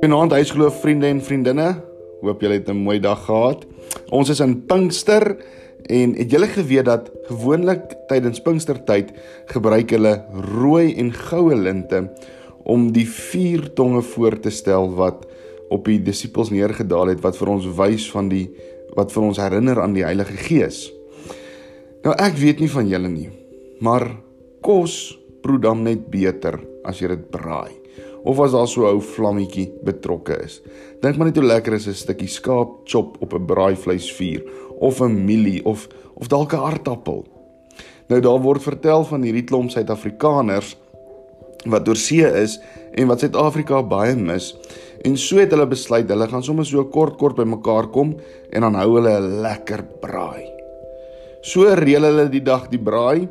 Goeienaand huisgeloof vriende en vriendinne. Hoop julle het 'n mooi dag gehad. Ons is in Pinkster en het julle geweet dat gewoonlik tydens Pinkstertyd gebruik hulle rooi en goue linte om die vier tonge voor te stel wat op die disippels neergedaal het wat vir ons wys van die wat vir ons herinner aan die Heilige Gees. Nou ek weet nie van julle nie, maar kos proe dan net beter as jy dit braai of as daar so 'n ou vlammetjie betrokke is. Dink maar net hoe lekker is 'n stukkie skaap chop op 'n braaivleisvuur of 'n mielie of of dalk 'n aardappel. Nou daar word vertel van hierdie klomp Suid-Afrikaners wat oor see is en wat Suid-Afrika baie mis. En so het hulle besluit hulle gaan sommer so kort kort by mekaar kom en dan hou hulle 'n lekker braai. So reël hulle die dag die braai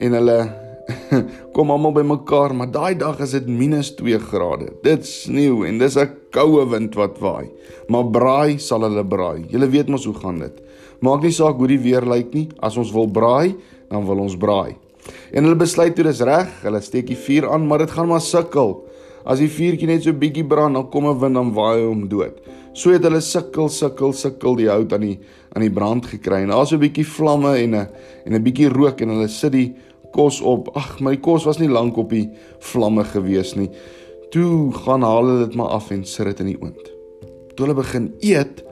en hulle kom almal bymekaar, maar daai dag is dit -2 grade. Dit sneeu en dis 'n koue wind wat waai. Maar braai sal hulle braai. Julle weet mos hoe gaan dit. Maak nie saak hoe die weer lyk nie. As ons wil braai, dan wil ons braai. En hulle besluit toe dis reg, hulle steek die vuur aan, maar dit gaan maar sukkel. As die vuurtjie net so bietjie brand, dan kom 'n wind dan waai hom dood. So het hulle sukkel, sukkel, sukkel die hout aan die aan die brand gekry. En daar's 'n bietjie vlamme en 'n en 'n bietjie rook en hulle sit die kos op. Ag, my kos was nie lank op die vlamme gewees nie. Toe gaan haal hulle dit maar af en sit dit in die oond. Toe hulle begin eet,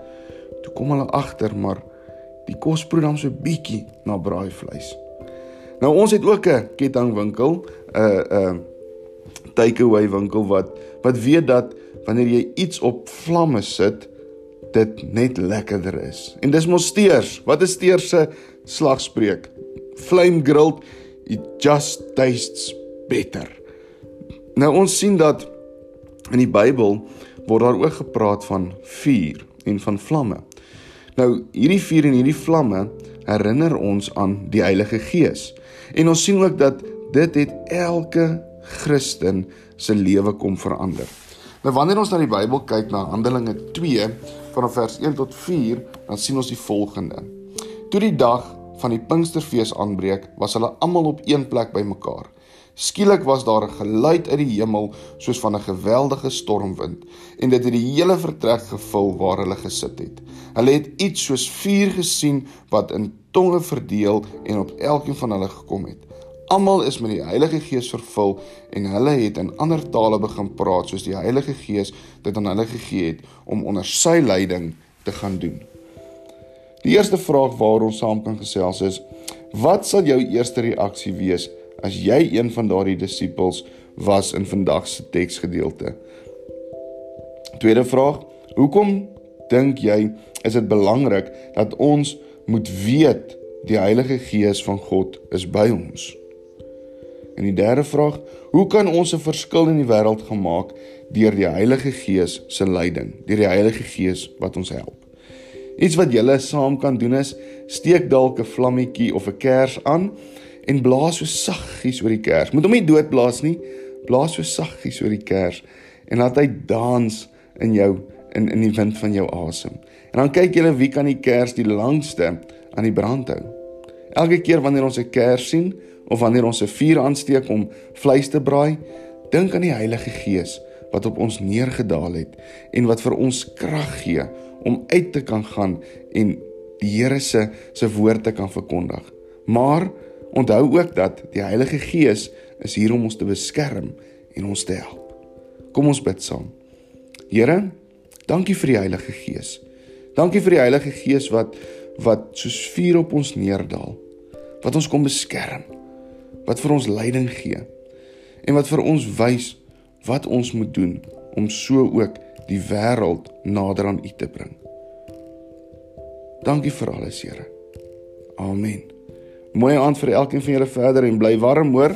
toe kom hulle agter maar die kos proe dan so bietjie na braaivleis. Nou ons het ook 'n kettingwinkel, 'n uh, 'n uh, takeaway winkel wat wat weet dat wanneer jy iets op vlamme sit, dit net lekkerder is. En dis mos steers. Wat is steers se slagspreuk? Flame grilled it just tastes better. Nou ons sien dat in die Bybel word daar ook gepraat van vuur en van vlamme. Nou hierdie vuur en hierdie vlamme herinner ons aan die Heilige Gees. En ons sien ook dat dit het elke Christen se lewe kom verander. Nou wanneer ons na die Bybel kyk na Handelinge 2 vanaf vers 1 tot 4, dan sien ons die volgende. Toe die dag van die Pinksterfees aanbreek, was hulle almal op een plek bymekaar. Skielik was daar 'n geluid uit die hemel soos van 'n geweldige stormwind en dit het die hele vertrek gevul waar hulle gesit het. Hulle het iets soos vuur gesien wat in tonge verdeel en op elkeen van hulle gekom het. Almal is met die Heilige Gees vervul en hulle het in ander tale begin praat soos die Heilige Gees dit aan hulle gegee het om onder sy leiding te gaan doen. Die eerste vraag waaroor ons saam kan gesels is: Wat sal jou eerste reaksie wees as jy een van daardie disippels was in vandag se teksgedeelte? Tweede vraag: Hoekom dink jy is dit belangrik dat ons moet weet die Heilige Gees van God is by ons? En die derde vraag: Hoe kan ons 'n verskil in die wêreld gemaak deur die Heilige Gees se leiding, deur die Heilige Gees wat ons help? Iets wat julle saam kan doen is steek dalk 'n vlammetjie of 'n kers aan en blaas so saggies oor die kers. Moet hom nie doodblaas nie. Blaas so saggies oor die kers en laat hy dans in jou in in die wind van jou asem. En dan kyk julle wie kan die kers die langste aan die brand hou. Elke keer wanneer ons 'n kers sien of wanneer ons 'n vuur aansteek om vleis te braai, dink aan die Heilige Gees wat op ons neergedaal het en wat vir ons krag gee om uit te kan gaan en die Here se se woord te kan verkondig. Maar onthou ook dat die Heilige Gees is hier om ons te beskerm en ons te help. Kom ons bid saam. Here, dankie vir die Heilige Gees. Dankie vir die Heilige Gees wat wat soos vuur op ons neerdal. Wat ons kom beskerm. Wat vir ons leiding gee. En wat vir ons wys wat ons moet doen om so ook die wêreld nader aan U te bring. Dankie vir alles, Here. Amen. Mooi aand vir elkeen van julle verder en bly warm, hoor.